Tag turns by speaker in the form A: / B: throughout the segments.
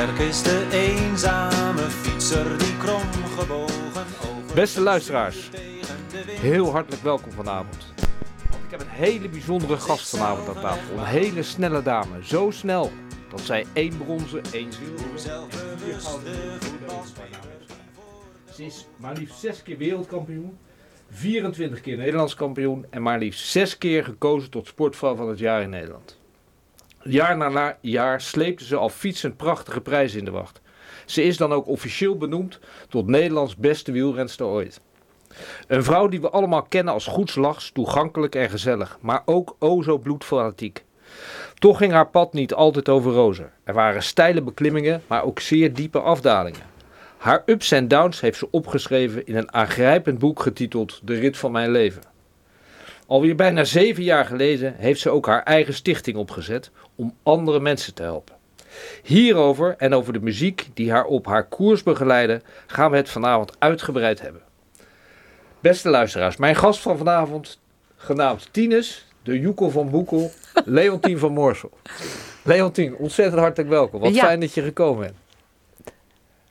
A: sterk is de eenzame fietser die kromgebogen over
B: Beste luisteraars, heel hartelijk welkom vanavond. Want ik heb een hele bijzondere gast vanavond aan tafel. Een hele snelle dame. Zo snel dat zij één bronzen, één zilveren en vier gouden Ze is maar liefst zes keer wereldkampioen, 24 keer Nederlands kampioen en maar liefst zes keer gekozen tot sportvrouw van het jaar in Nederland. Jaar na jaar sleepte ze al fietsend prachtige prijzen in de wacht. Ze is dan ook officieel benoemd tot Nederlands beste wielrenster ooit. Een vrouw die we allemaal kennen als goedslags, toegankelijk en gezellig, maar ook o zo bloedfanatiek. Toch ging haar pad niet altijd over rozen. Er waren steile beklimmingen, maar ook zeer diepe afdalingen. Haar ups en downs heeft ze opgeschreven in een aangrijpend boek getiteld De Rit van Mijn Leven. Alweer bijna zeven jaar geleden heeft ze ook haar eigen stichting opgezet om andere mensen te helpen. Hierover en over de muziek die haar op haar koers begeleidde, gaan we het vanavond uitgebreid hebben. Beste luisteraars, mijn gast van vanavond, genaamd Tines, de Joekel van Boekel, Leontien van Moorsel. Leontien, ontzettend hartelijk welkom. Wat
C: Ja.
B: fijn dat je gekomen bent.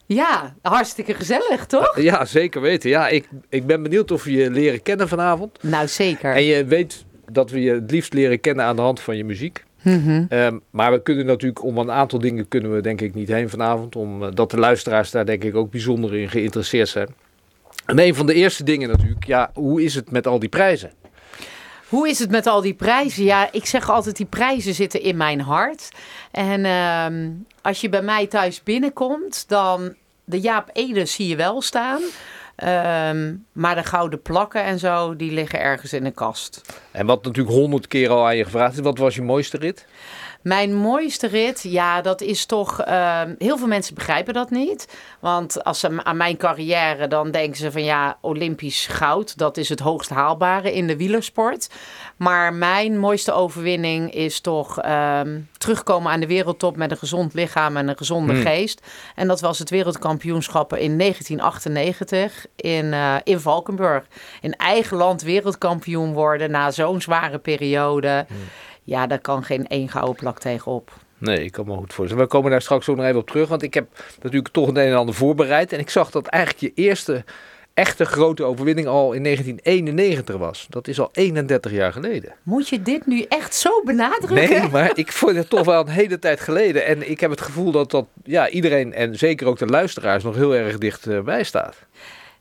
C: Ja, hartstikke gezellig, toch?
B: Ja, zeker weten. Ja, ik, ik ben benieuwd of we je leren kennen vanavond.
C: Nou, zeker.
B: En je weet dat we je het liefst leren kennen aan de hand van je muziek.
C: Mhm.
B: Ehm, maar we kunnen natuurlijk om een aantal dingen kunnen we denk ik niet heen vanavond. Omdat de luisteraars daar denk ik ook bijzonder in geïnteresseerd zijn. En een van de eerste dingen natuurlijk, ja, hoe is het met al die prijzen?
C: Hoe is het met al die prijzen? Ja, ik zeg altijd, die prijzen zitten in mijn hart. En ehm, als je bij mij thuis binnenkomt, dan de Jaap Ede zie je wel staan. Ehm, maar de gouden plakken en zo, die liggen ergens in een kast.
B: En wat natuurlijk honderd keer al aan je gevraagd is, wat was je mooiste rit?
C: Mijn mooiste rit, ja, dat is toch. ehm, heel veel mensen begrijpen dat niet. Want als ze aan mijn carrière, dan denken ze van ja, Olympisch goud, dat is het hoogst haalbare in de wielersport. Maar mijn mooiste overwinning is toch ehm, terugkomen aan de wereldtop met een gezond lichaam en een gezonde
B: Hmm.
C: geest. En dat was het wereldkampioenschappen in 1998 in, eh, in Valkenburg. In eigen land wereldkampioen worden na zo'n zware periode. Ja, daar kan geen één gouden plak tegenop.
B: Nee, ik kan me goed voorstellen. We komen daar straks ook nog even op terug. Want ik heb natuurlijk toch het een en ander voorbereid. En ik zag dat eigenlijk je eerste echte grote overwinning al in 1991 was. Dat is al 31 jaar geleden.
C: Moet je dit nu echt zo benadrukken?
B: Nee, maar ik vond het toch wel een hele tijd geleden. En ik heb het gevoel dat dat ja, iedereen en zeker ook de luisteraars nog heel erg dichtbij staat.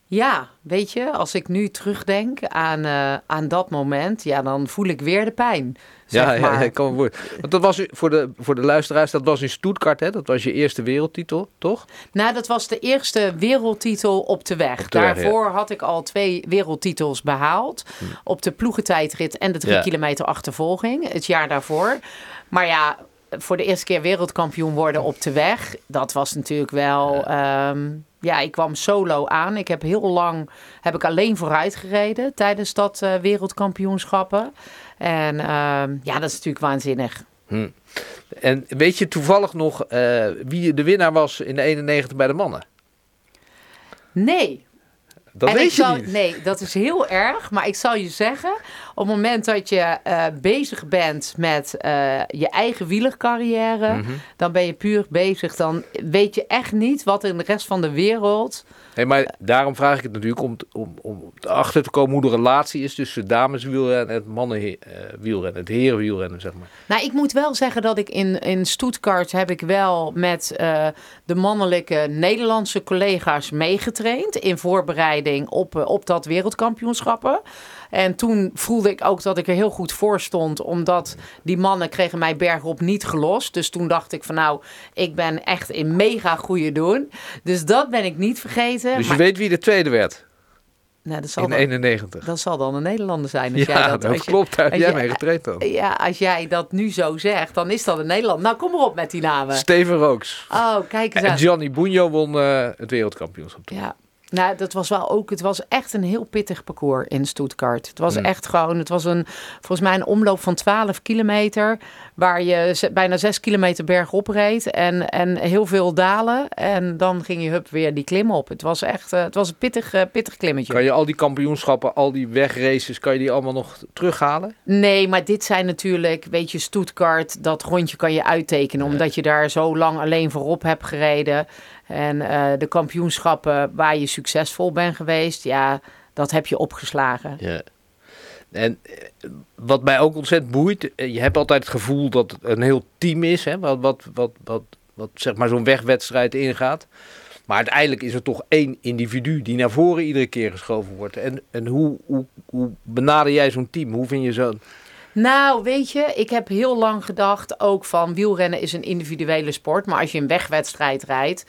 C: Ja, weet je, als ik nu terugdenk aan, eh, aan dat moment, ja, dan voel ik weer de pijn. Zeg
B: Ja, ja,
C: maar.
B: ja, ik kan me. Want dat was voor de, voor de luisteraars, dat was in Stuttgart, hè? Dat was je eerste wereldtitel, toch?
C: Nou, dat was de eerste wereldtitel op de weg.
B: Op de weg,
C: Daarvoor had ik al twee wereldtitels behaald. Op de ploegentijdrit en de drie kilometer achtervolging, het jaar daarvoor. Maar ja, voor de eerste keer wereldkampioen worden op de weg, dat was natuurlijk wel... ehm, ja, ik kwam solo aan. Ik heb heel lang heb ik alleen vooruit gereden tijdens dat eh, wereldkampioenschappen. En ehm, ja, dat is natuurlijk waanzinnig.
B: Hm. En weet je toevallig nog eh, wie de winnaar was in de 91 bij de mannen?
C: Nee,
B: Dat
C: En
B: weet
C: ik
B: je
C: zal,
B: niet.
C: Nee, dat is heel erg. Maar ik zal je zeggen, op het moment dat je eh, bezig bent met eh, je eigen wielercarrière,
B: Mhm.
C: dan ben je puur bezig. Dan weet je echt niet wat in de rest van de wereld.
B: Nee, maar daarom vraag ik het natuurlijk om, om, om erachter te komen hoe de relatie is tussen dameswielrennen en het mannenwielrennen, het herenwielrennen, zeg maar.
C: Nou, ik moet wel zeggen dat ik in, in Stuttgart heb ik wel met eh, de mannelijke Nederlandse collega's meegetraind in voorbereiding op, eh, op dat wereldkampioenschappen. En toen voelde ik ook dat ik er heel goed voor stond, omdat die mannen kregen mij bergop niet gelost. Dus toen dacht ik van nou, ik ben echt in mega goede doen. Dus dat ben ik niet vergeten.
B: Dus je
C: maar,
B: weet wie de tweede werd
C: nou, dat, zal
B: in
C: dan,
B: 91.
C: dat zal dan een Nederlander zijn. Als jij
B: Ja,
C: dat,
B: dat,
C: als
B: klopt. Daar jij mee getraind dan.
C: ja, als jij dat nu zo zegt, dan is dat een Nederland. Nou, kom maar op met die namen.
B: Steven Rooks.
C: Oh, kijk eens
B: En
C: aan.
B: Gianni Bugno won eh, het wereldkampioenschap. toen.
C: Ja. Nou, dat was wel ook. Het was echt een heel pittig parcours in Stuttgart. Het was echt gewoon. Het was een volgens mij een omloop van 12 kilometer. Waar je bijna 6 kilometer bergop reed. En, en heel veel dalen. En dan ging je hup weer die klim op. Het was echt. eh, het was een pittig, eh, pittig klimmetje.
B: Kan je al die kampioenschappen, al die wegraces, kan je die allemaal nog terughalen?
C: Nee, maar dit zijn natuurlijk, weet je, Stuttgart, dat rondje kan je uittekenen, omdat je daar zo lang alleen voorop hebt gereden. En eh, de kampioenschappen waar je succesvol bent geweest, ja, dat heb je opgeslagen.
B: Ja. En eh, wat mij ook ontzettend boeit, eh, je hebt altijd het gevoel dat het een heel team is, hè, wat, wat, wat, wat, wat zeg maar zo'n wegwedstrijd ingaat. Maar uiteindelijk is er toch één individu die naar voren iedere keer geschoven wordt. En, en hoe, hoe, hoe benader jij zo'n team? Hoe vind je zo'n...
C: Nou, weet je, ik heb heel lang gedacht ook van wielrennen is een individuele sport. Maar als je een wegwedstrijd rijdt,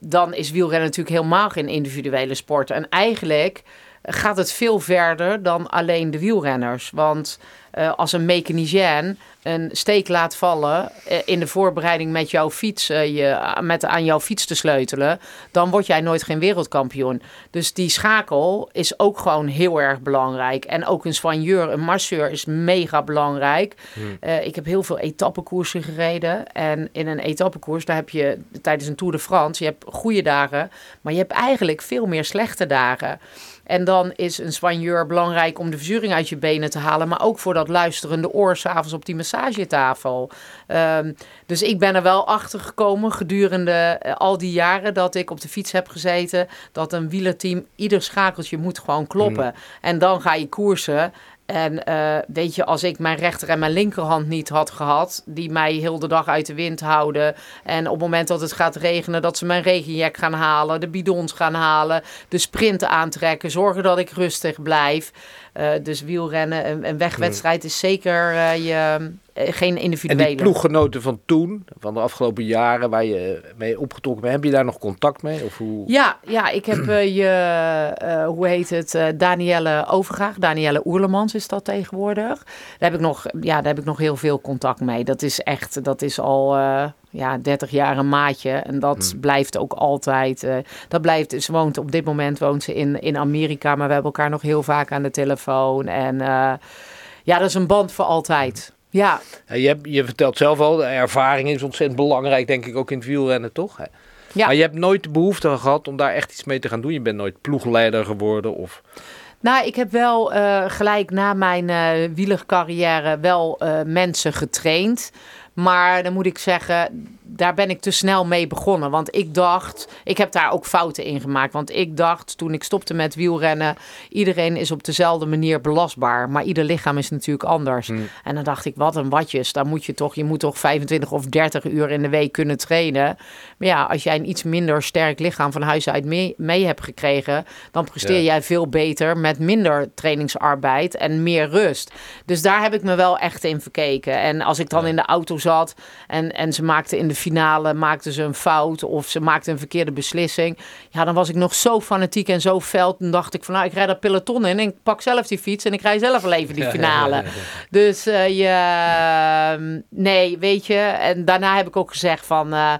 C: dan is wielrennen natuurlijk helemaal geen individuele sport. En eigenlijk gaat het veel verder dan alleen de wielrenners. Want eh, als een mechanicien een steek laat vallen eh, in de voorbereiding met jouw fiets, eh, je, met aan jouw fiets te sleutelen, dan word jij nooit geen wereldkampioen. Dus die schakel is ook gewoon heel erg belangrijk. En ook een soigneur, een masseur is mega belangrijk. Eh, ik heb heel veel etappekoersen gereden. En in een etappekoers, daar heb je tijdens een Tour de France, je hebt goede dagen, maar je hebt eigenlijk veel meer slechte dagen. En dan is een soigneur belangrijk om de verzuring uit je benen te halen. Maar ook voor dat luisterende oor s'avonds op die massagetafel. Ehm, dus ik ben er wel achter gekomen gedurende eh, al die jaren dat ik op de fiets heb gezeten. Dat een wielerteam, ieder schakeltje moet gewoon kloppen. En dan ga je koersen. En eh, weet je, als ik mijn rechter en mijn linkerhand niet had gehad, die mij heel de dag uit de wind houden. En op het moment dat het gaat regenen, dat ze mijn regenjack gaan halen, de bidons gaan halen, de sprint aantrekken, zorgen dat ik rustig blijf. Eh, dus wielrennen, een, een wegwedstrijd is zeker eh, je, eh, geen
B: En
C: individuele.
B: die ploeggenoten van toen, van de afgelopen jaren, waar je mee opgetrokken bent, heb je daar nog contact mee? Of hoe...
C: Ja, ja, ik heb je, hoe heet het, Danielle Overgaag, Danielle Oerlemans is dat tegenwoordig. Daar heb ik nog, ja, daar heb ik nog heel veel contact mee. Dat is echt, dat is al ja, 30 jaar een maatje en dat blijft ook altijd. eh, dat blijft, ze woont op dit moment woont ze in, in Amerika, maar we hebben elkaar nog heel vaak aan de telefoon. En eh, ja, dat is een band voor altijd. Ja,
B: Ja, je, hebt, je vertelt zelf al, de ervaring is ontzettend belangrijk, denk ik, ook in het wielrennen, toch?
C: Ja.
B: Maar je hebt nooit de behoefte gehad om daar echt iets mee te gaan doen. Je bent nooit ploegleider geworden of...
C: Nou, ik heb wel eh, gelijk na mijn eh wielercarrière wel mensen getraind. Maar dan moet ik zeggen, daar ben ik te snel mee begonnen. Want ik dacht, ik heb daar ook fouten in gemaakt. Want ik dacht toen ik stopte met wielrennen, iedereen is op dezelfde manier belastbaar. Maar ieder lichaam is natuurlijk anders. En dan dacht ik, wat een watjes. Dan moet je toch, je moet toch 25 of 30 uur in de week kunnen trainen. Maar ja, als jij een iets minder sterk lichaam van huis uit mee, mee hebt gekregen, dan presteer
B: Ja.
C: jij veel beter met minder trainingsarbeid en meer rust. Dus daar heb ik me wel echt in verkeken. En als ik dan in de auto zat en, en ze maakten in de finale maakten ze een fout of ze maakten een verkeerde beslissing, ja, dan was ik nog zo fanatiek en zo fel. Dan dacht ik van, nou, ik rijd dat peloton in en ik pak zelf die fiets en ik rij zelf wel even die finale. Dus eh, je, ehm, nee, weet je. En daarna heb ik ook gezegd van, eh,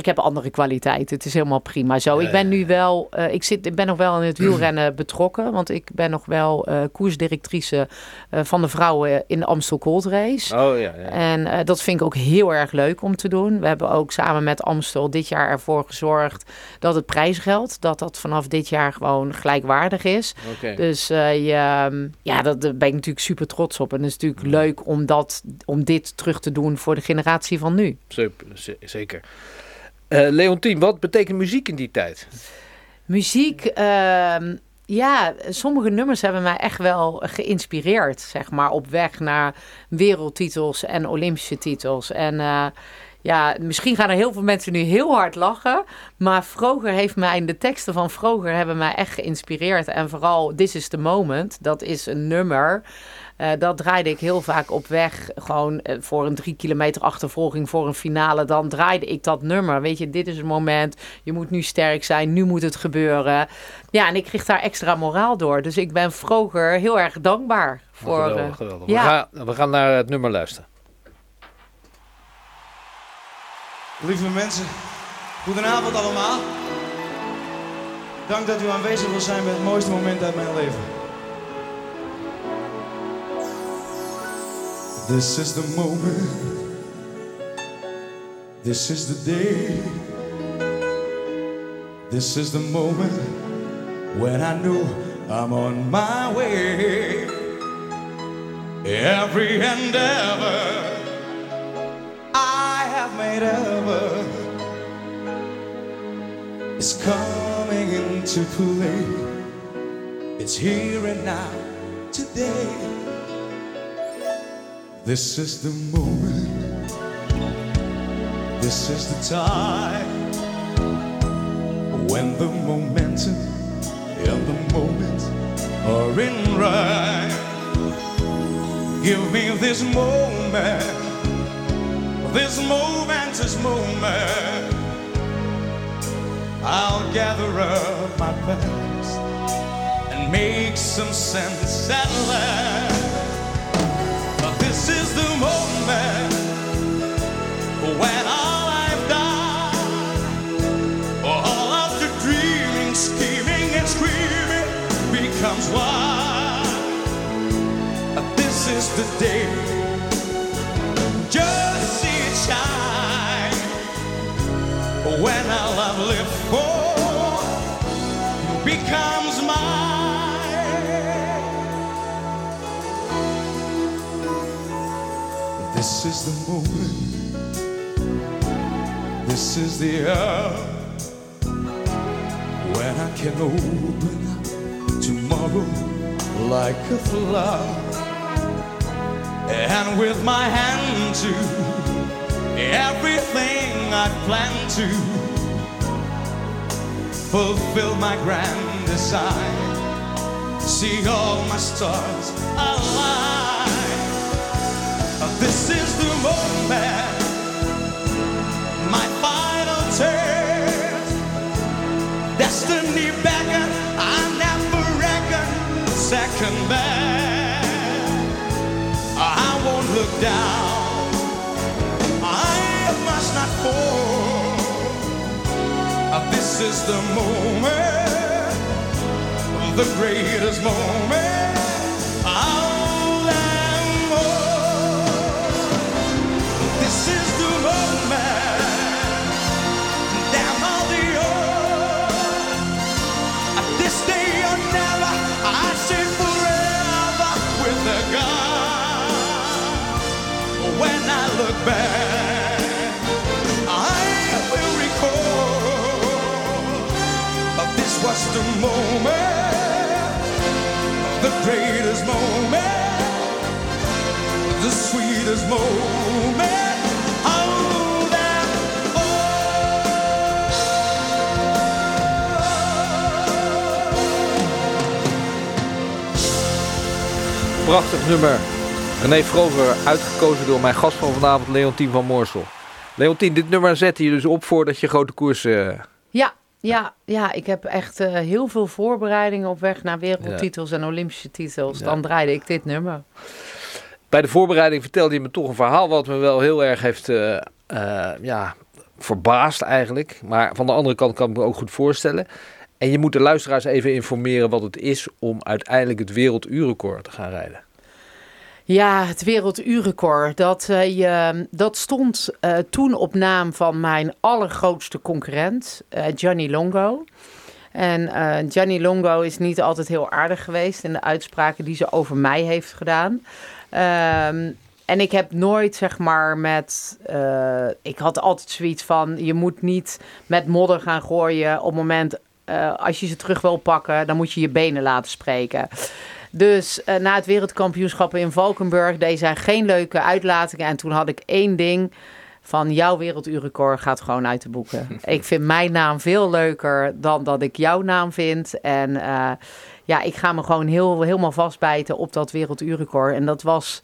C: ik heb andere kwaliteiten. Het is helemaal prima zo. ik ben nu wel, eh, ik, zit, ik ben nog wel in het wielrennen betrokken. Want ik ben nog wel eh, koersdirectrice eh, van de vrouwen in de Amstel Gold Race.
B: Oh ja, ja.
C: En dat vind ik ook heel erg leuk om te doen. We hebben ook samen met Amstel dit jaar ervoor gezorgd dat het prijsgeld, dat dat vanaf dit jaar gewoon gelijkwaardig is. Dus je, ehm, ja, dat, daar ben ik natuurlijk super trots op. En het is natuurlijk leuk om, dat, om dit terug te doen voor de generatie van nu.
B: Zeker. Eh Leontien, wat betekent muziek in die tijd?
C: Muziek, ehm, ja, sommige nummers hebben mij echt wel geïnspireerd, zeg maar, op weg naar wereldtitels en Olympische titels. En eh, ja, misschien gaan er heel veel mensen nu heel hard lachen, maar Vroger heeft mij, de teksten van Vroger hebben mij echt geïnspireerd. En vooral This is the Moment, dat is een nummer. Eh, dat draaide ik heel vaak op weg. Gewoon eh, voor een drie kilometer achtervolging voor een finale. Dan draaide ik dat nummer. Weet je, dit is het moment. Je moet nu sterk zijn. Nu moet het gebeuren. Ja, en ik kreeg daar extra moraal door. Dus ik ben Vroger heel erg dankbaar voor.
B: geweldig,
C: eh,
B: geweldig.
C: ja.
B: We, gaan, we gaan naar het nummer luisteren.
D: Lieve mensen, goedenavond allemaal.
A: Dank dat u aanwezig wil zijn bij het mooiste moment uit mijn leven. This is the moment. This is the day. This is the moment when I know I'm on my way. Every endeavor I have made ever is coming into play. It's here and now, today. This is the moment. This is the time when the momentum and the moment are in right. Give me this moment, this momentous moment. I'll gather up my past and make some sense at last. Becomes one. This is the day. Just see it shine when our love lived for becomes mine. This is the moment. This is the hour when I can open like a flower. And with my hand to everything I plan to fulfill my grand design. See all my stars align. This is the moment, my final turn. Destiny second best. I won't look down. I must not fall. This is the moment, the greatest moment. Look back, I will recall this was the moment, the greatest moment, the sweetest moment.
B: Prachtig nummer. René Vroger, uitgekozen door mijn gast van vanavond, Leontien van Moorsel. Leontien, dit nummer zette je dus op voordat je grote koers... eh,
C: Ja, ja, ja, ik heb echt eh, heel veel voorbereidingen op weg naar wereldtitels en Olympische titels.
B: Ja.
C: Dan draaide ik dit nummer.
B: Bij de voorbereiding vertelde je me toch een verhaal wat me wel heel erg heeft eh, ja, verbaasd eigenlijk. Maar van de andere kant kan ik me ook goed voorstellen. En je moet de luisteraars even informeren wat het is om uiteindelijk het werelduurrecord te gaan rijden.
C: Ja, het werelduurrecord. Dat, eh, dat stond eh, toen op naam van mijn allergrootste concurrent, eh, Gianni Longo. En eh, Gianni Longo is niet altijd heel aardig geweest in de uitspraken die ze over mij heeft gedaan. Ehm, en ik heb nooit, zeg maar, met. eh, ik had altijd zoiets van: je moet niet met modder gaan gooien. Op het moment eh, als je ze terug wil pakken, dan moet je je benen laten spreken. Dus eh, na het wereldkampioenschap in Valkenburg deed zij geen leuke uitlatingen. En toen had ik één ding van jouw werelduurrecord gaat gewoon uit de boeken. ik vind mijn naam veel leuker dan dat ik jouw naam vind. En eh, ja, ik ga me gewoon heel, helemaal vastbijten op dat werelduurrecord. En dat was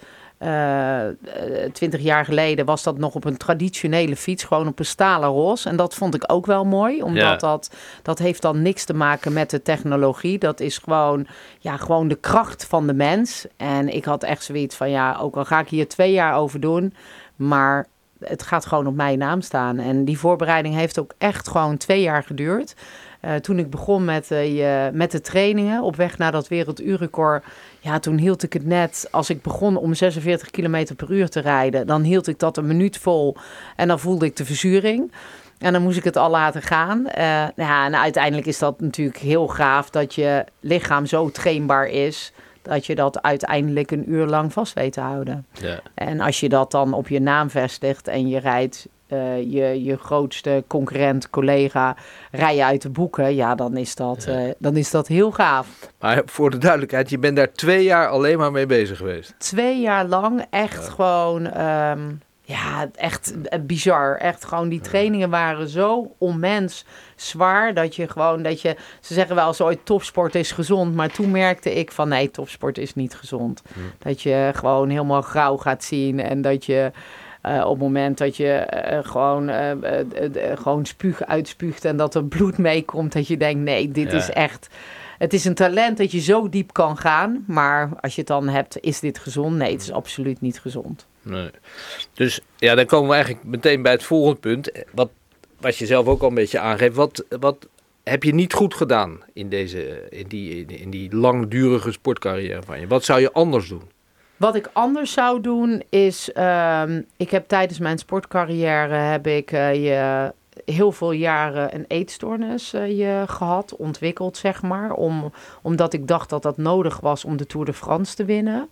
C: twintig jaar geleden was dat nog op een traditionele fiets, gewoon op een stalen ros. En dat vond ik ook wel mooi, omdat
B: Ja.
C: dat, dat heeft dan niks te maken met de technologie. Dat is gewoon, ja, gewoon de kracht van de mens. En ik had echt zoiets van, ja, ook al ga ik hier twee jaar over doen, maar het gaat gewoon op mijn naam staan. En die voorbereiding heeft ook echt gewoon twee jaar geduurd. Eh, toen ik begon met, uh, met de trainingen op weg naar dat werelduurrecord, ja, toen hield ik het net. Als ik begon om 46 km per uur te rijden, dan hield ik dat een minuut vol en dan voelde ik de verzuring. En dan moest ik het al laten gaan. Uh, ja, en uiteindelijk is dat natuurlijk heel gaaf dat je lichaam zo trainbaar is dat je dat uiteindelijk een uur lang vast weet te houden. Ja. En als je dat dan op je naam vestigt en je rijdt uh, je, je grootste concurrent, collega, rijden uit de boeken, ja, dan is, dat, uh, dan is dat heel gaaf.
B: Maar voor de duidelijkheid, je bent daar twee jaar alleen maar mee bezig geweest.
C: Twee jaar lang echt ja. gewoon, um, ja, echt bizar. Echt gewoon, die trainingen waren zo onmens zwaar dat je gewoon, dat je, ze zeggen wel zo ooit topsport is gezond, maar toen merkte ik van nee, topsport is niet gezond. Hm. Dat je gewoon helemaal grauw gaat zien en dat je uh, op het moment dat je uh, gewoon, uh, gewoon spuug uitspuugt en dat er bloed meekomt, dat je denkt: nee, dit is echt. Het is een talent dat je zo diep kan gaan, maar als je het dan hebt, is dit gezond? Nee, het is absoluut niet gezond.
B: Nee. Dus ja, dan komen we eigenlijk meteen bij het volgende punt. Wat, wat je zelf ook al een beetje aangeeft. Wat, wat heb je niet goed gedaan in, deze, in, die, in die langdurige sportcarrière van je? Wat zou je anders doen?
C: Wat ik anders zou doen is, uh, ik heb tijdens mijn sportcarrière heb ik uh, je heel veel jaren een eetstoornis uh, je gehad, ontwikkeld zeg maar, om, omdat ik dacht dat dat nodig was om de Tour de France te winnen.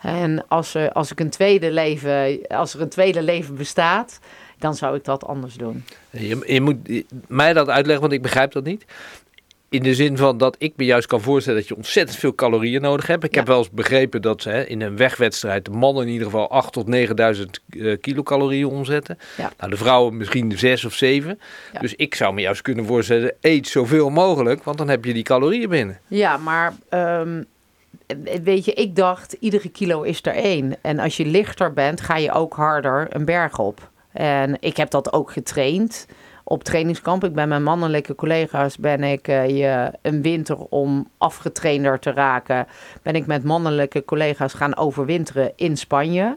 C: En als, er, als, ik een tweede leven, als er een tweede leven bestaat, dan zou ik dat anders doen.
B: Je, je moet mij dat uitleggen, want ik begrijp dat niet. In de zin van dat ik me juist kan voorstellen dat je ontzettend veel calorieën nodig hebt. Ik heb wel eens begrepen dat hè, in een wegwedstrijd de mannen in ieder geval 8 tot 9000 uh, kilocalorieën omzetten. Ja. Nou, de vrouwen misschien 6 of 7. Dus ik zou me juist kunnen voorstellen, eet zoveel mogelijk, want dan heb je die calorieën binnen.
C: Ja, maar um, weet je, ik dacht iedere kilo is er één. En als je lichter bent, ga je ook harder een berg op. En ik heb dat ook getraind op trainingskamp. Ik ben met mannelijke collega's ben ik uh, je, een winter om afgetrainder te raken. Ben ik met mannelijke collega's gaan overwinteren in Spanje.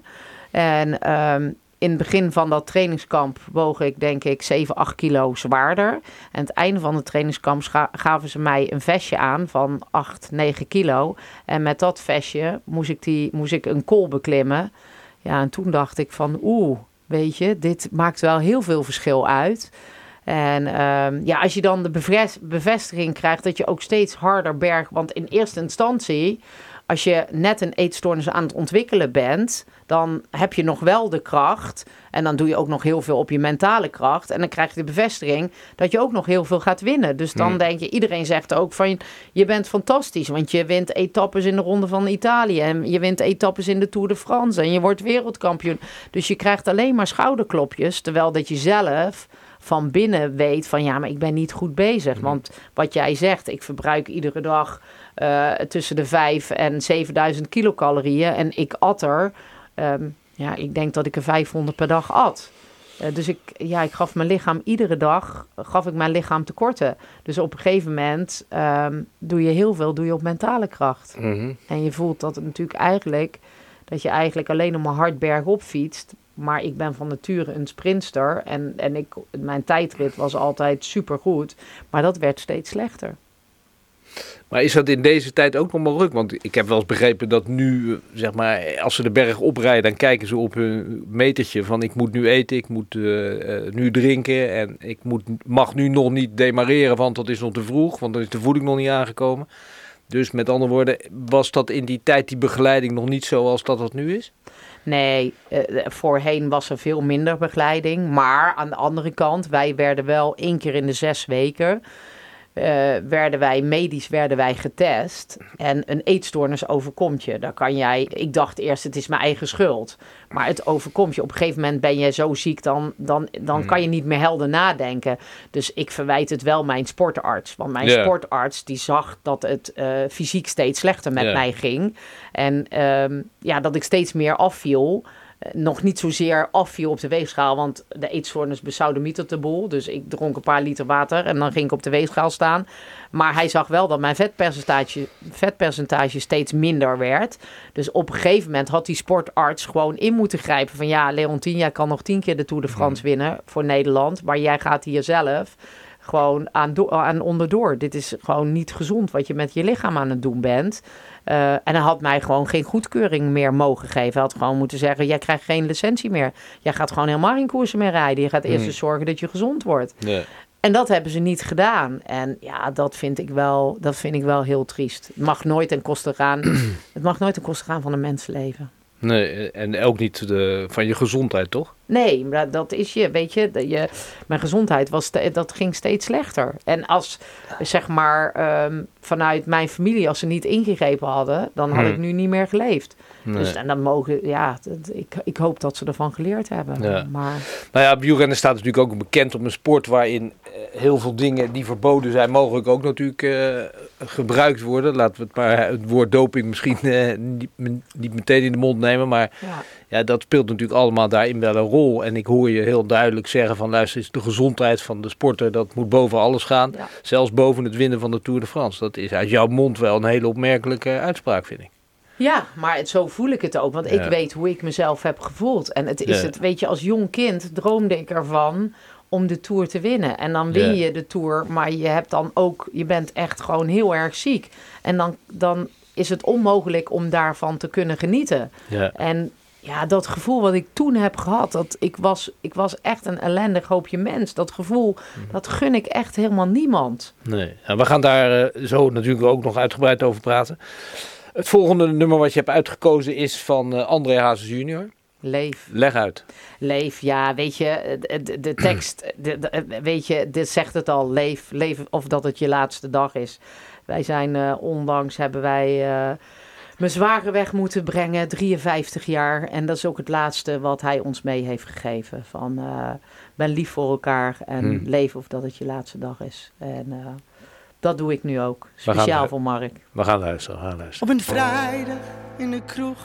C: En um, in het begin van dat trainingskamp woog ik denk ik 7, 8 kilo zwaarder. En aan het einde van het trainingskamp gaven ze mij een vestje aan van 8, 9 kilo. En met dat vestje moest ik, die, moest ik een kool beklimmen. Ja, en toen dacht ik van oeh, weet je, dit maakt wel heel veel verschil uit. En um, ja, als je dan de bevestiging krijgt dat je ook steeds harder bergt. Want in eerste instantie, als je net een eetstoornis aan het ontwikkelen bent, dan heb je nog wel de kracht. En dan doe je ook nog heel veel op je mentale kracht. En dan krijg je de bevestiging dat je ook nog heel veel gaat winnen. Dus dan denk je, iedereen zegt ook van je bent fantastisch. Want je wint etappes in de Ronde van Italië. En je wint etappes in de Tour de France. En je wordt wereldkampioen. Dus je krijgt alleen maar schouderklopjes. Terwijl dat je zelf van binnen weet van ja, maar ik ben niet goed bezig. Mhm. Want wat jij zegt, ik verbruik iedere dag uh, tussen de 5 en 7000 kilocalorieën. En ik at er, um, ja, ik denk dat ik er 500 per dag at. Uh, dus ik, ja, ik gaf mijn lichaam iedere dag, gaf ik mijn lichaam tekorten. Dus op een gegeven moment um, doe je heel veel, doe je op mentale kracht. Mm -hmm. En je voelt dat het natuurlijk eigenlijk, dat je eigenlijk alleen om een hard berg op fietst. Maar ik ben van nature een sprinster. En, en ik, mijn tijdrit was altijd supergoed. Maar dat werd steeds slechter.
B: Maar is dat in deze tijd ook nog mogelijk? Want ik heb wel eens begrepen dat nu, zeg maar, als ze de berg oprijden, dan kijken ze op hun metertje van ik moet nu eten, ik moet uh, uh, nu drinken en ik moet, mag nu nog niet demareren, want dat is nog te vroeg, want dan is de voeding nog niet aangekomen. Dus met andere woorden, was dat in die tijd die begeleiding nog niet zoals dat dat nu is?
C: Nee, uh, voorheen was er veel minder begeleiding. Maar aan de andere kant, wij werden wel één keer in de zes weken uh, werden wij medisch werden wij getest. En een eetstoornis overkomt je. Daar kan jij. Ik dacht eerst, het is mijn eigen schuld. Maar het overkomt je. Op een gegeven moment ben je zo ziek, dan, dan, dan hmm. kan je niet meer helder nadenken. Dus ik verwijt het wel mijn sportarts. Want mijn yeah. sportarts die zag dat het uh, fysiek steeds slechter met yeah. mij ging. En um, ja, dat ik steeds meer afviel nog niet zozeer afviel op de weegschaal, want de eetstoornis besaudomietert de boel. Dus ik dronk een paar liter water en dan ging ik op de weegschaal staan. Maar hij zag wel dat mijn vetpercentage, vetpercentage steeds minder werd. Dus op een gegeven moment had die sportarts gewoon in moeten grijpen van ja, Leontien, jij kan nog tien keer de Tour de France winnen voor Nederland, maar jij gaat hier zelf gewoon aan, aan onderdoor. Dit is gewoon niet gezond wat je met je lichaam aan het doen bent. Eh, en hij had mij gewoon geen goedkeuring meer mogen geven. Hij had gewoon moeten zeggen, jij krijgt geen licentie meer. Jij gaat gewoon helemaal geen koersen meer rijden. Je gaat eerst eens zorgen dat je gezond wordt.
B: Nee.
C: En dat hebben ze niet gedaan. En ja, dat vind ik wel, dat vind ik wel heel triest. Het mag nooit ten koste gaan, het mag nooit ten koste gaan van een mensenleven.
B: Nee. En ook niet de, van je gezondheid, toch?
C: Nee, maar dat is je, weet je, dat je mijn gezondheid was, dat ging steeds slechter. En als, zeg maar, ehm, vanuit mijn familie, als ze niet ingegrepen hadden, dan had
B: Hmm.
C: ik nu niet meer geleefd.
B: Nee.
C: Dus en dan mogen, ja, ik, ik hoop dat ze ervan geleerd hebben.
B: Ja.
C: Maar
B: Nou ja, wielrennen staat natuurlijk ook bekend om een sport waarin eh, heel veel dingen die verboden zijn, mogelijk ook natuurlijk eh, gebruikt worden. Laten we het maar het woord doping misschien eh, niet, niet meteen in de mond nemen, maar
C: ja,
B: ja, dat speelt natuurlijk allemaal daarin wel een rol. En ik hoor je heel duidelijk zeggen van luister, eens, de gezondheid van de sporter, dat moet boven alles gaan.
C: ja.
B: Zelfs boven het winnen van de Tour de France. Dat is uit jouw mond wel een hele opmerkelijke uitspraak, vind ik.
C: Ja, maar het, zo voel ik het ook. Want ik weet hoe ik mezelf heb gevoeld. En het is het, weet je, als jong kind droomde ik ervan om de Tour te winnen. En dan win je de Tour, maar je hebt dan ook, je bent echt gewoon heel erg ziek. En dan, dan is het onmogelijk om daarvan te kunnen genieten.
B: Ja.
C: En ja, dat gevoel wat ik toen heb gehad, dat ik was, ik was echt een ellendig hoopje mens. Dat gevoel, dat gun ik echt helemaal niemand.
B: Nee, nou, we gaan daar eh, zo natuurlijk ook nog uitgebreid over praten. Het volgende nummer wat je hebt uitgekozen is van eh, André Hazes junior.
C: Leef.
B: Leg uit.
C: Leef, ja, weet je, de, de, tekst, de, de- weet je, dit zegt het al, leef, leef of dat het je laatste dag is. Wij zijn, eh, onlangs hebben wij eh mijn zware weg moeten brengen, 53 jaar. En dat is ook het laatste wat hij ons mee heeft gegeven. Van, eh, ben lief voor elkaar en
B: Hmm.
C: leef of dat het je laatste dag is. En eh, dat doe ik nu ook, speciaal voor Mark.
B: We gaan luisteren, we gaan luisteren.
D: Op een vrijdag in de kroeg,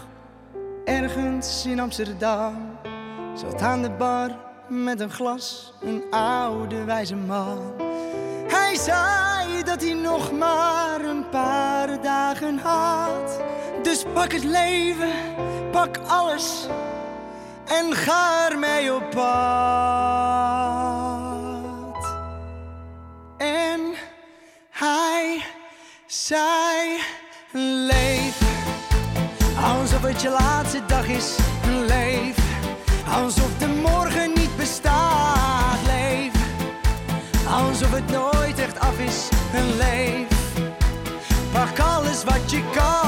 D: ergens in Amsterdam, zat aan de bar met een glas een oude wijze man. Hij zei dat hij nog maar een paar dagen had. Dus pak het leven, pak alles en ga ermee op pad. En hij zei: Leef alsof het je laatste dag is. Leef alsof de morgen niet bestaat. Leef alsof het nooit echt af is. Leef pak alles wat je kan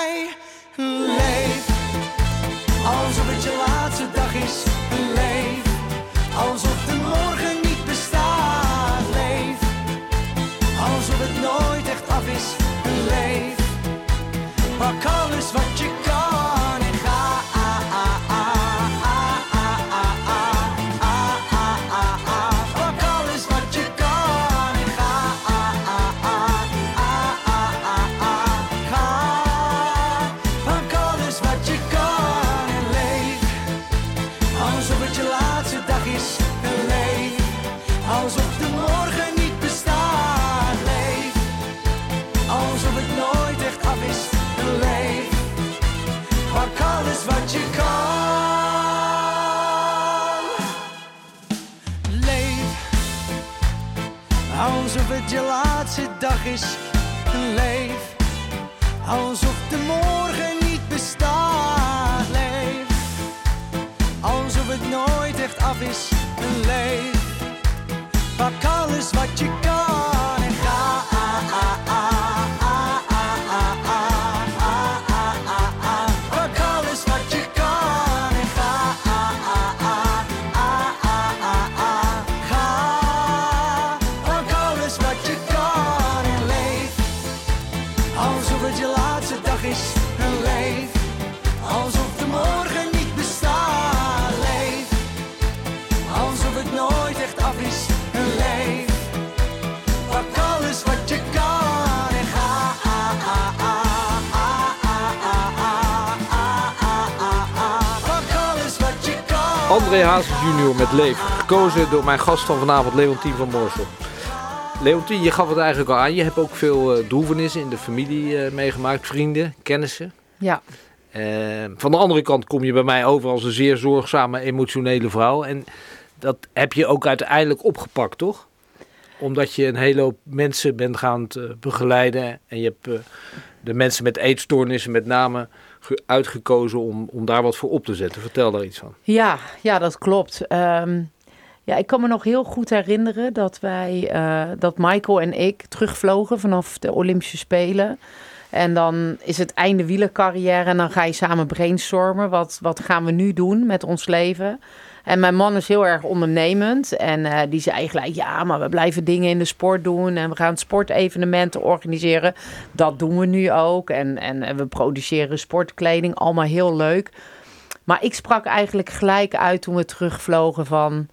D: Alsof de morgen niet bestaat. Leef. Alsof het nooit het je laatste dag is leef. Alsof de morgen niet bestaat, leef. Alsof het nooit echt af is, leef. Pak alles wat je kan
B: André Hazes junior met Leef. Gekozen door mijn gast van vanavond, Leontien van Moorsel. Leontien, je gaf het eigenlijk al aan. Je hebt ook veel uh, droevenissen in de familie uh, meegemaakt. Vrienden, kennissen.
C: Ja.
B: Uh, van de andere kant kom je bij mij over als een zeer zorgzame, emotionele vrouw. En dat heb je ook uiteindelijk opgepakt, toch? Omdat je een hele hoop mensen bent gaan begeleiden. En je hebt de mensen met eetstoornissen met name uitgekozen om, om daar wat voor op te zetten. Vertel daar iets van.
C: Ja, ja dat klopt. Um, ja, ik kan me nog heel goed herinneren dat wij, uh, dat Michael en ik terugvlogen vanaf de Olympische Spelen. En dan is het einde wielercarrière en dan ga je samen brainstormen. Wat, wat gaan we nu doen met ons leven? En mijn man is heel erg ondernemend. En uh, die zei gelijk, ja, maar we blijven dingen in de sport doen. En we gaan sportevenementen organiseren. Dat doen we nu ook. En, en, en we produceren sportkleding. Allemaal heel leuk. Maar ik sprak eigenlijk gelijk uit toen we terugvlogen van...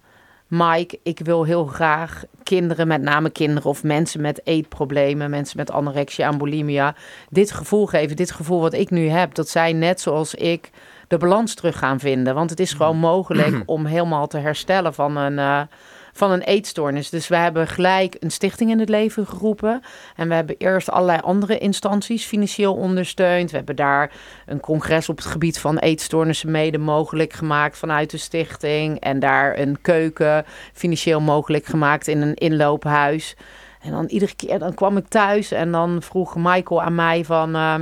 C: Mike, ik wil heel graag kinderen, met name kinderen of mensen met eetproblemen, mensen met anorexia en bulimia, dit gevoel geven, dit gevoel wat ik nu heb, dat zij net zoals ik de balans terug gaan vinden. Want het is gewoon mogelijk om helemaal te herstellen van een, uh, van een eetstoornis. Dus we hebben gelijk een stichting in het leven geroepen. En we hebben eerst allerlei andere instanties financieel ondersteund. We hebben daar een congres op het gebied van eetstoornissen mede mogelijk gemaakt vanuit de stichting. En daar een keuken financieel mogelijk gemaakt in een inloophuis. En dan iedere keer dan kwam ik thuis en dan vroeg Michael aan mij van... Uh,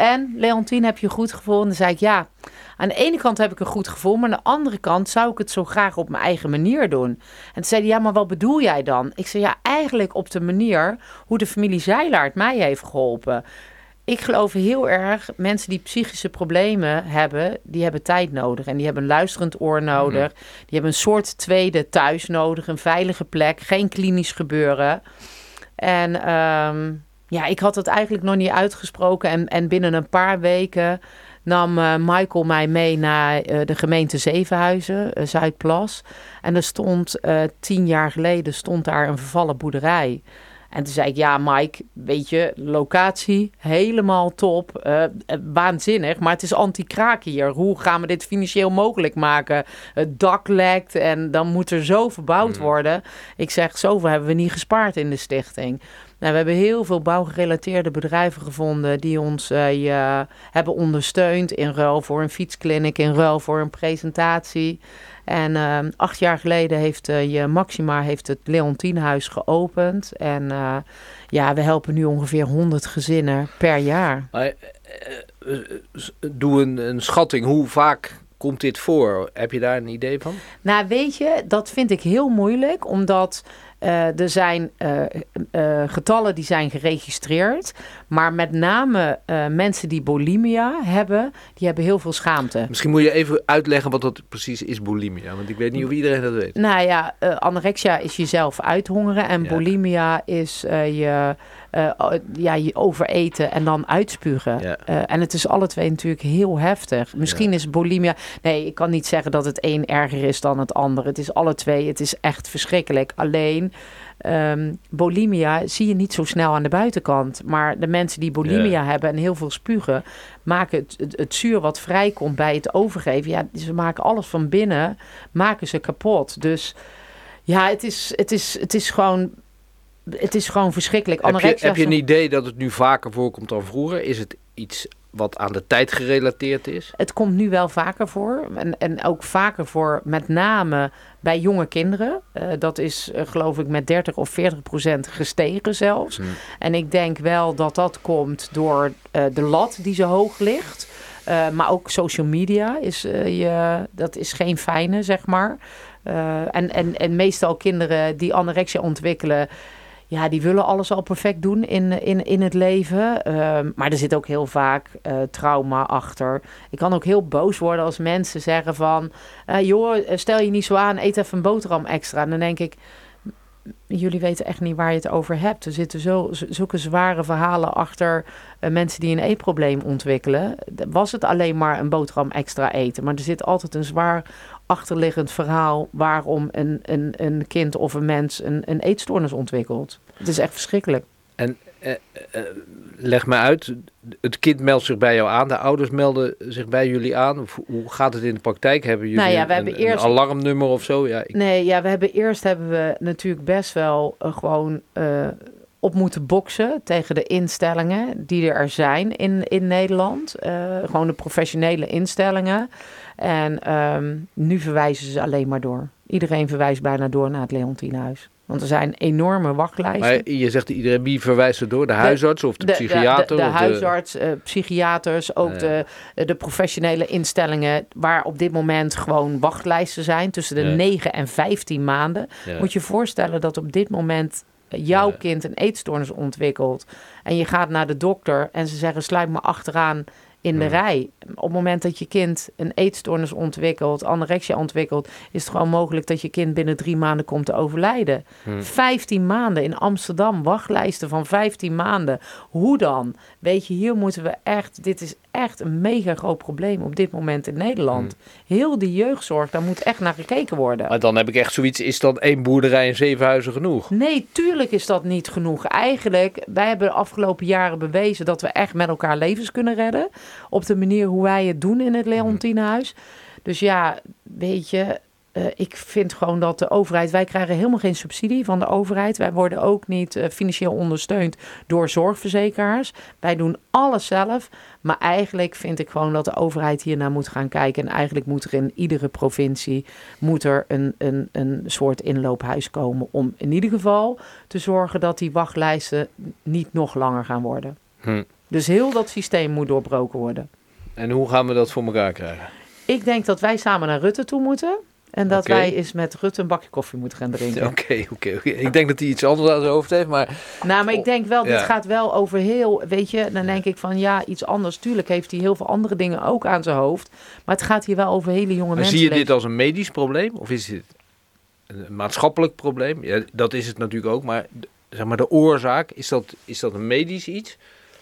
C: en Leontien, heb je goed gevoel? En dan zei ik ja. Aan de ene kant heb ik een goed gevoel, maar aan de andere kant zou ik het zo graag op mijn eigen manier doen. En toen zei hij, ja, maar wat bedoel jij dan? Ik zei, ja, eigenlijk op de manier hoe de familie Zeilaert mij heeft geholpen. Ik geloof heel erg, mensen die psychische problemen hebben, die hebben tijd nodig. En die hebben een luisterend oor nodig. Die hebben een soort tweede thuis nodig, een veilige plek, geen klinisch gebeuren. En um, ja, ik had het eigenlijk nog niet uitgesproken. En, en binnen een paar weken nam uh, Michael mij mee naar uh, de gemeente Zevenhuizen, uh, Zuidplas. En er stond tien jaar geleden stond daar een vervallen boerderij. En toen zei ik, ja Mike, weet je, locatie helemaal top, waanzinnig, maar het is anti-kraak hier. Hoe gaan we dit financieel mogelijk maken? Het dak lekt en dan moet er zo verbouwd
B: Mm.
C: worden. Ik zeg, zoveel hebben we niet gespaard in de stichting. Nou, we hebben heel veel bouwgerelateerde bedrijven gevonden die ons uh, je, hebben ondersteund in ruil voor een fietskliniek, in ruil voor een presentatie. En uh, acht jaar geleden heeft uh, je Maxima heeft het Leontienhuis geopend. En uh, ja, we helpen nu ongeveer 100 gezinnen per jaar.
B: Eh, doe een, een schatting. Hoe vaak komt dit voor? Heb je daar een idee van?
C: Nou, weet je, dat vind ik heel moeilijk, omdat uh, er zijn uh, uh, getallen die zijn geregistreerd, maar met name mensen die bulimia hebben, die hebben heel veel schaamte.
B: Misschien moet je even uitleggen wat dat precies is, bulimia, want ik weet niet of iedereen dat weet.
C: Nou ja, anorexia is jezelf uithongeren en ja. bulimia is je, ja, je overeten en dan uitspugen. Ja. en het is alle twee natuurlijk heel heftig. Misschien ja. is bulimia, nee, ik kan niet zeggen dat het een erger is dan het ander. Het is alle twee, het is echt verschrikkelijk. Alleen Um, bulimia zie je niet zo snel aan de buitenkant. Maar de mensen die bulimia hebben en heel veel spugen, maken het, het, het, zuur wat vrijkomt bij het overgeven. Ja, ze maken alles van binnen, maken ze kapot. Dus ja, het is, het is, het is gewoon. Het is gewoon verschrikkelijk.
B: Heb je, heb je een idee dat het nu vaker voorkomt dan vroeger? Is het iets wat aan de tijd gerelateerd is?
C: Het komt nu wel vaker voor. En, en ook vaker voor met name bij jonge kinderen. Uh, dat is uh, geloof ik met 30 of 40 procent gestegen zelfs. Hmm. En ik denk wel dat dat komt door uh, de lat die zo hoog ligt. maar ook social media is, je, dat is geen fijne, zeg maar. en, en, en meestal kinderen die anorexia ontwikkelen ja, die willen alles al perfect doen in, in, in het leven. Uh, maar er zit ook heel vaak uh, trauma achter. Ik kan ook heel boos worden als mensen zeggen van... Uh, joh, stel je niet zo aan, eet even een boterham extra. En dan denk ik, jullie weten echt niet waar je het over hebt. Er zitten zo, zulke zware verhalen achter mensen die een eetprobleem ontwikkelen. Was het alleen maar een boterham extra eten. Maar er zit altijd een zwaar achterliggend verhaal waarom een, een, een kind of een mens een, een eetstoornis ontwikkelt. Het is echt verschrikkelijk.
B: En eh, eh, leg me uit, het kind meldt zich bij jou aan, de ouders melden zich bij jullie aan. Hoe gaat het in de praktijk? Hebben jullie
C: Nou ja, we
B: een,
C: hebben
B: een
C: eerst-
B: alarmnummer of zo? Ja, ik,
C: Nee, ja, we hebben eerst hebben we natuurlijk best wel eh, gewoon op moeten boksen tegen de instellingen die er zijn in, in Nederland. Eh, gewoon de professionele instellingen. En ehm, nu verwijzen ze alleen maar door. Iedereen verwijst bijna door naar het Leontienhuis. Want er zijn enorme wachtlijsten.
B: maar je zegt iedereen, wie verwijst het door? De huisarts of de, psychiater?
C: De, de,
B: of
C: huisarts, eh, psychiaters, ook
B: Ja.
C: de, de professionele instellingen waar op dit moment gewoon wachtlijsten zijn tussen de
B: Ja.
C: 9 en 15 maanden.
B: Ja.
C: Moet je voorstellen dat op dit moment jouw kind een eetstoornis ontwikkelt en je gaat naar de dokter en ze zeggen sluit me achteraan in de rij. Op het moment dat je kind een eetstoornis ontwikkelt, anorexia ontwikkelt, is het gewoon mogelijk dat je kind binnen drie maanden komt te overlijden.
B: Hm.
C: 15 maanden in Amsterdam, wachtlijsten van 15 maanden. Hoe dan? Weet je, hier moeten we echt, dit is echt een mega groot probleem op dit moment in Nederland. Heel die jeugdzorg, daar moet echt naar gekeken worden.
B: Maar dan heb ik echt zoiets, is dan één boerderij en zeven huizen genoeg?
C: Nee, tuurlijk is dat niet genoeg. Eigenlijk, wij hebben de afgelopen jaren bewezen dat we echt met elkaar levens kunnen redden. Op de manier hoe wij het doen in het Leontienhuis. Dus ja, weet je, eh, ik vind gewoon dat de overheid, wij krijgen helemaal geen subsidie van de overheid. Wij worden ook niet eh, financieel ondersteund door zorgverzekeraars. Wij doen alles zelf. Maar eigenlijk vind ik gewoon dat de overheid hiernaar moet gaan kijken. En eigenlijk moet er in iedere provincie moet er een, een, een soort inloophuis komen. Om in ieder geval te zorgen dat die wachtlijsten niet nog langer gaan worden.
B: Hm.
C: Dus heel dat systeem moet doorbroken worden.
B: En hoe gaan we dat voor elkaar krijgen?
C: Ik denk dat wij samen naar Rutte toe moeten. En dat wij eens met Rutte een bakje koffie moeten gaan drinken.
B: Oké, oké, oké. Ik denk dat hij iets anders aan zijn hoofd heeft, maar...
C: Nou, maar ik denk wel, dit
B: Ja.
C: gaat wel over heel, weet je, dan denk ik van ja, iets anders. Tuurlijk heeft hij heel veel andere dingen ook aan zijn hoofd. Maar het gaat hier wel over hele jonge
B: Maar
C: mensen.
B: zie je dit als een medisch probleem of is dit een maatschappelijk probleem? Ja, dat is het natuurlijk ook, maar zeg maar de oorzaak, is dat, is dat een medisch iets?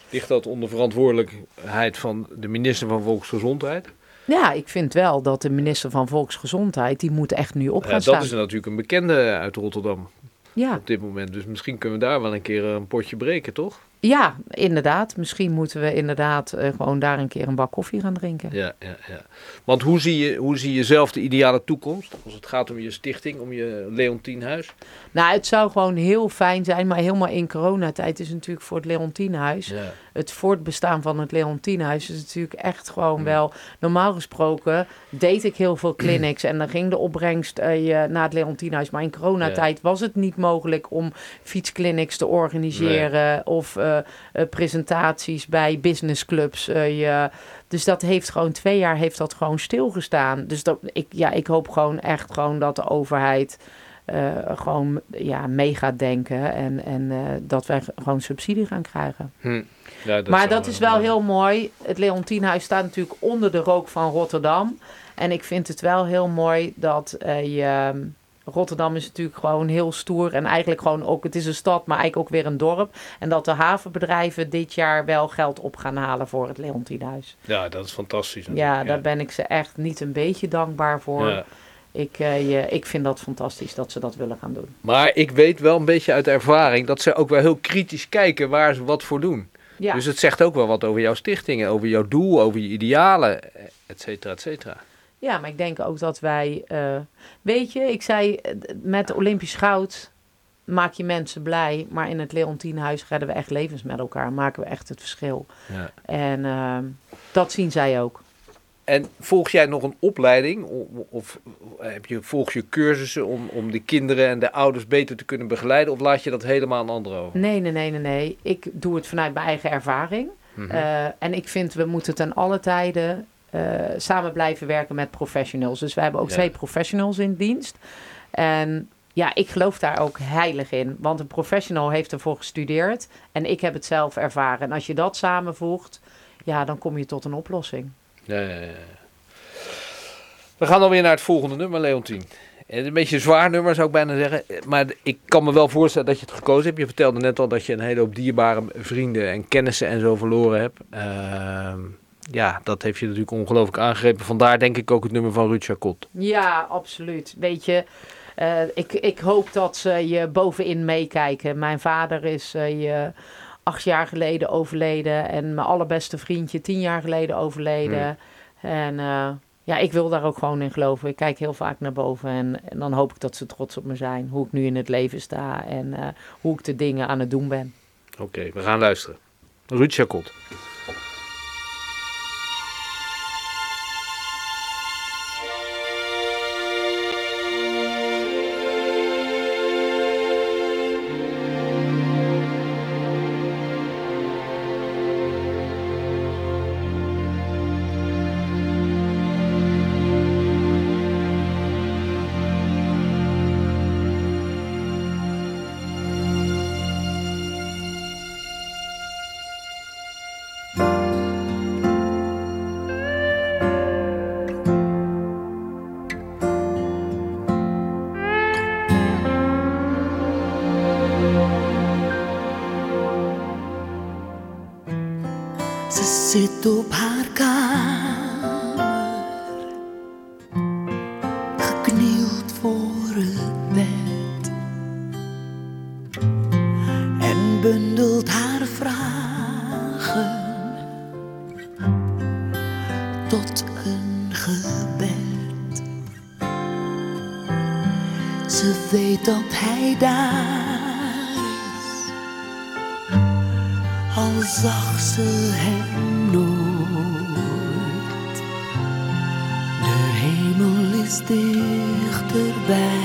B: Ligt dat onder verantwoordelijkheid van de minister van Volksgezondheid?
C: Ja, ik vind wel dat de minister van Volksgezondheid, die moet echt nu op gaan
B: Ja,
C: staan.
B: dat is natuurlijk een bekende uit Rotterdam
C: Ja,
B: op dit moment. Dus misschien kunnen we daar wel een keer een potje breken, toch?
C: Ja, inderdaad. Misschien moeten we inderdaad eh, gewoon daar een keer een bak koffie gaan drinken.
B: Ja, ja, ja. Want hoe zie, je, hoe zie je zelf de ideale toekomst? Als het gaat om je stichting, om je Leontienhuis?
C: Nou, het zou gewoon heel fijn zijn, maar helemaal in coronatijd is natuurlijk voor het Leontienhuis
B: Ja.
C: het voortbestaan van het Leontienhuis is natuurlijk echt gewoon wel... Normaal gesproken deed ik heel veel clinics en dan ging de opbrengst eh, naar het Leontienhuis. Maar in coronatijd was het niet mogelijk om fietsclinics te organiseren... of eh, presentaties bij businessclubs. eh, je, dus dat heeft gewoon twee jaar heeft dat gewoon stilgestaan. Dus dat, ik, ja, ik hoop gewoon echt gewoon dat de overheid... eh, gewoon ja, mee gaat denken en, en eh, dat wij gewoon subsidie gaan krijgen
B: Hm. Ja,
C: maar
B: zou
C: dat is wel heel mooi. Het Leontienhuis staat natuurlijk onder de rook van Rotterdam. En ik vind het wel heel mooi dat eh, je... Rotterdam is natuurlijk gewoon heel stoer. En eigenlijk gewoon ook... Het is een stad, maar eigenlijk ook weer een dorp. En dat de havenbedrijven dit jaar wel geld op gaan halen voor het Leontienhuis.
B: Ja, dat is fantastisch.
C: Ja, daar ben ik ze echt niet een beetje dankbaar voor.
B: Ja.
C: Ik, eh, je, ik vind dat fantastisch dat ze dat willen gaan doen.
B: Maar ik weet wel een beetje uit ervaring dat ze ook wel heel kritisch kijken waar ze wat voor doen.
C: Ja.
B: Dus het zegt ook wel wat over jouw stichtingen, over jouw doel, over je idealen, et cetera, et cetera.
C: Ja, maar ik denk ook dat wij. eh, weet je, ik zei eh, met Olympisch goud maak je mensen blij. Maar in het Leontienhuis redden we echt levens met elkaar. Maken we echt het verschil.
B: Ja.
C: En ehm, dat zien zij ook.
B: En volg jij nog een opleiding of, of heb je, volg je cursussen om, om de kinderen en de ouders beter te kunnen begeleiden? Of laat je dat helemaal aan anderen over?
C: Nee, nee, nee, nee, nee. Ik doe het vanuit mijn eigen ervaring.
B: Mhm.
C: Eh, en ik vind we moeten ten alle tijden eh, samen blijven werken met professionals. Dus wij hebben ook
B: Ja.
C: twee professionals in dienst. En ja, ik geloof daar ook heilig in. Want een professional heeft ervoor gestudeerd. En ik heb het zelf ervaren. En als je dat samenvoegt, ja, dan kom je tot een oplossing.
B: Ja, ja, ja. We gaan dan weer naar het volgende nummer, Leontien. Is een beetje een zwaar nummer, zou ik bijna zeggen. Maar ik kan me wel voorstellen dat je het gekozen hebt. Je vertelde net al dat je een hele hoop dierbare vrienden en kennissen en zo verloren hebt. Ehm, ja, dat heeft je natuurlijk ongelooflijk aangegrepen. Vandaar denk ik ook het nummer van Ruud Chacot.
C: Ja, absoluut. Weet je, eh, ik, ik hoop dat ze je bovenin meekijken. Mijn vader is eh, je acht jaar geleden overleden. En mijn allerbeste vriendje tien jaar geleden overleden. En eh, ja, ik wil daar ook gewoon in geloven. Ik kijk heel vaak naar boven. En, en dan hoop ik dat ze trots op me zijn. Hoe ik nu in het leven sta. En hoe ik de dingen aan het doen ben.
B: Oké, we gaan luisteren. Ruud Chacot.
E: Op haar geknield voor het bed. En bundelt haar vragen tot een gebed. Ze weet dat hij daar is. Al ze hem
B: back.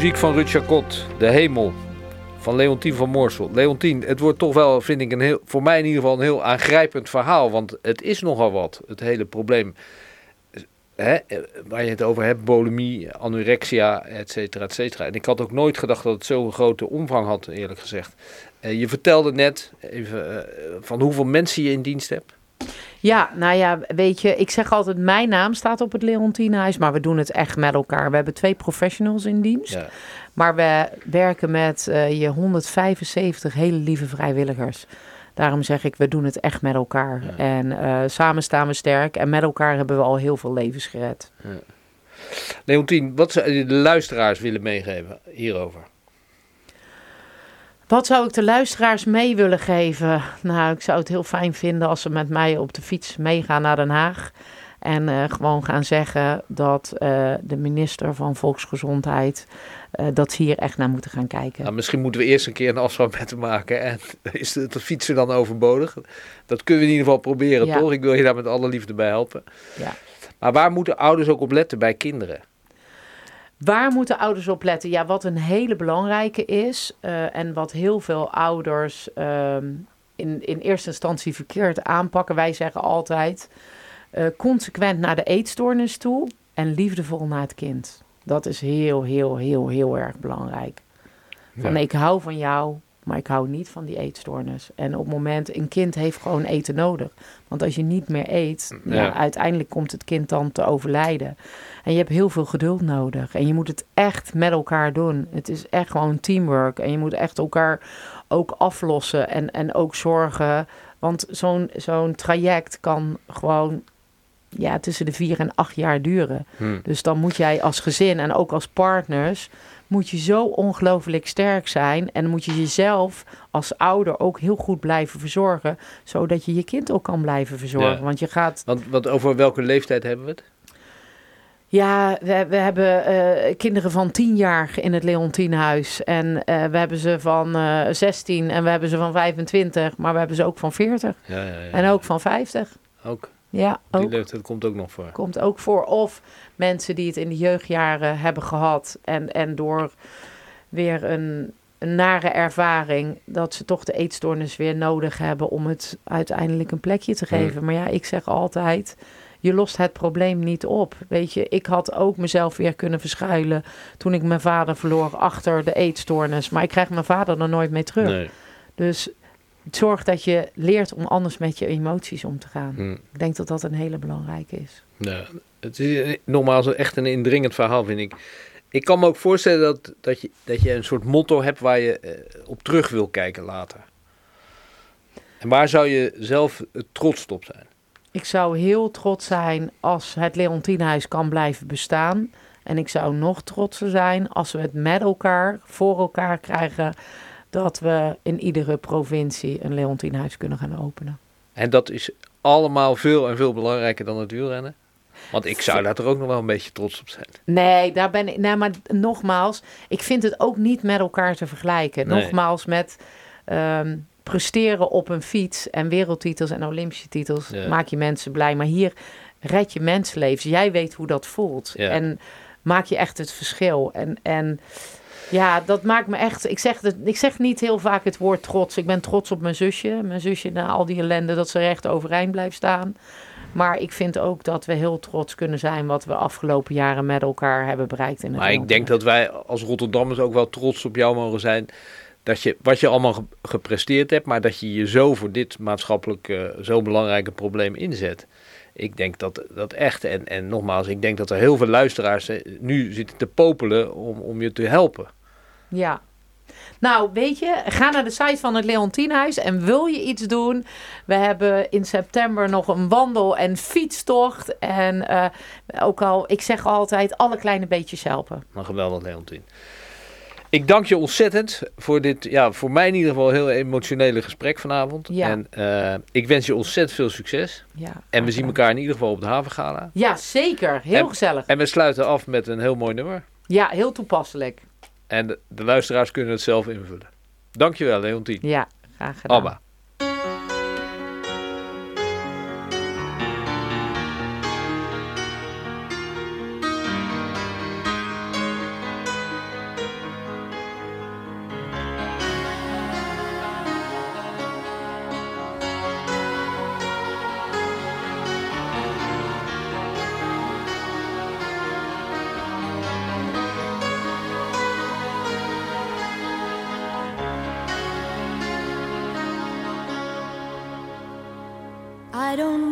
B: Muziek van Ruud De Hemel, van Leontien van Moorsel. Leontien, het wordt toch wel, vind ik, een heel, voor mij in ieder geval een heel aangrijpend verhaal. Want het is nogal wat, het hele probleem. Hè, waar je het over hebt, bulimie, anorexia, et cetera, et cetera. En ik had ook nooit gedacht dat het zo'n grote omvang had, eerlijk gezegd. Eh, je vertelde net even eh, van hoeveel mensen je in dienst hebt.
C: Ja, nou ja, weet je, ik zeg altijd, mijn naam staat op het Leontienhuis, maar we doen het echt met elkaar. We hebben twee professionals in dienst,
B: Ja.
C: maar we werken met eh, je 175 hele lieve vrijwilligers. Daarom zeg ik, we doen het echt met elkaar.
B: Ja.
C: En eh, samen staan we sterk en met elkaar hebben we al heel veel levens gered.
B: Leontien, wat zou je de luisteraars willen meegeven hierover?
C: Wat zou ik de luisteraars mee willen geven? Nou, ik zou het heel fijn vinden als ze met mij op de fiets meegaan naar Den Haag. En eh, gewoon gaan zeggen dat eh, de minister van Volksgezondheid, eh, dat ze hier echt naar moeten gaan kijken.
B: Nou, misschien moeten we eerst een keer een afspraak met hem maken. En is het het fietsen dan overbodig? Dat kunnen we in ieder geval proberen,
C: Ja.
B: toch? Ik wil je daar met alle liefde bij helpen.
C: Ja.
B: Maar waar moeten ouders ook op letten bij kinderen?
C: Waar moeten ouders op letten? Ja, wat een hele belangrijke is eh, en wat heel veel ouders ehm, in, in eerste instantie verkeerd aanpakken. Wij zeggen altijd eh, consequent naar de eetstoornis toe en liefdevol naar het kind. Dat is heel, heel, heel, heel erg belangrijk. Van
B: Ja.
C: ik hou van jou, maar ik hou niet van die eetstoornis. En op het moment, een kind heeft gewoon eten nodig. Want als je niet meer eet, ja.
B: Ja.
C: uiteindelijk komt het kind dan te overlijden. En je hebt heel veel geduld nodig. En je moet het echt met elkaar doen. Het is echt gewoon teamwork. En je moet echt elkaar ook aflossen en, en ook zorgen. Want zo'n zo'n traject kan gewoon ja, tussen de vier en acht jaar duren.
B: Hm.
C: Dus dan moet jij als gezin en ook als partners... moet je zo ongelooflijk sterk zijn. En moet je jezelf als ouder ook heel goed blijven verzorgen... zodat je je kind ook kan blijven verzorgen.
B: Ja.
C: Want je gaat
B: Want, want over welke leeftijd hebben we het?
C: Ja, we, we hebben eh, kinderen van 10 jaar in het Leontienhuis. En eh, we hebben ze van eh 16 en we hebben ze van 25. Maar we hebben ze ook van 40
B: Ja, ja, ja.
C: en ook van 50.
B: ook.
C: Ja,
B: Die
C: ook.
B: leeftijd komt ook nog voor.
C: Komt ook voor. Of mensen die het in de jeugdjaren hebben gehad. En, en door weer een, een nare ervaring... dat ze toch de eetstoornis weer nodig hebben... om het uiteindelijk een plekje te geven. Maar ja, ik zeg altijd... je lost het probleem niet op. Weet je, ik had ook mezelf weer kunnen verschuilen... toen ik mijn vader verloor achter de eetstoornis. Maar ik krijg mijn vader er nooit mee terug.
B: Nee.
C: Dus zorg dat je leert om anders met je emoties om te gaan.
B: Hm.
C: Ik denk dat dat een hele belangrijke is.
B: Ja, het is eh, nogmaals echt een indringend verhaal, vind ik. Ik kan me ook voorstellen dat, dat, je, dat je een soort motto hebt waar je eh, op terug wil kijken later. En waar zou je zelf eh, trots op zijn?
C: Ik zou heel trots zijn als het Leontienhuis kan blijven bestaan. En ik zou nog trotser zijn als we het met elkaar, voor elkaar krijgen... dat we in iedere provincie een Leontienhuis kunnen gaan openen.
B: En dat is allemaal veel en veel belangrijker dan het wielrennen. Want ik zou daar toch ook nog wel een beetje trots op zijn.
C: Nee, daar ben ik. Nee, maar nogmaals, ik vind het ook niet met elkaar te vergelijken.
B: Nee.
C: Nogmaals, met ehm, presteren op een fiets en wereldtitels en Olympische titels
B: Ja.
C: maak je mensen blij. Maar hier red je mensenlevens. Jij weet hoe dat voelt.
B: Ja.
C: En maak je echt het verschil. En, en ja, dat maakt me echt. Ik zeg, het, ik zeg niet heel vaak het woord trots. Ik ben trots op mijn zusje. Mijn zusje na al die ellende dat ze recht overeind blijft staan. Maar ik vind ook dat we heel trots kunnen zijn wat we afgelopen jaren met elkaar hebben bereikt. In het
B: Maar ik denk dat wij als Rotterdammers ook wel trots op jou mogen zijn. Dat je, wat je allemaal ge- gepresteerd hebt, maar dat je je zo voor dit maatschappelijk eh, zo belangrijke probleem inzet. Ik denk dat dat echt, en, en nogmaals, ik denk dat er heel veel luisteraars eh, nu zitten te popelen om, om je te helpen.
C: Ja. Nou, weet je, ga naar de site van het Leontienhuis en wil je iets doen? We hebben in september nog een wandel- en fietstocht. En eh, ook al, ik zeg altijd, alle kleine beetjes helpen.
B: Maar geweldig, Leontien. Ik dank je ontzettend voor dit, ja, voor mij in ieder geval heel emotionele gesprek vanavond.
C: Ja.
B: En eh, ik wens je ontzettend veel succes.
C: Ja,
B: En we zien elkaar in ieder geval op de havengala.
C: Ja, zeker. Heel
B: En-
C: gezellig.
B: En we sluiten af met een heel mooi nummer.
C: Ja, heel toepasselijk.
B: En de, de luisteraars kunnen het zelf invullen. Dankjewel, Leontien.
C: Ja, graag gedaan.
B: Abba.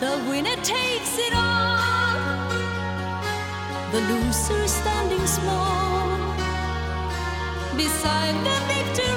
F: The winner takes it all. The loser standing small beside the victor.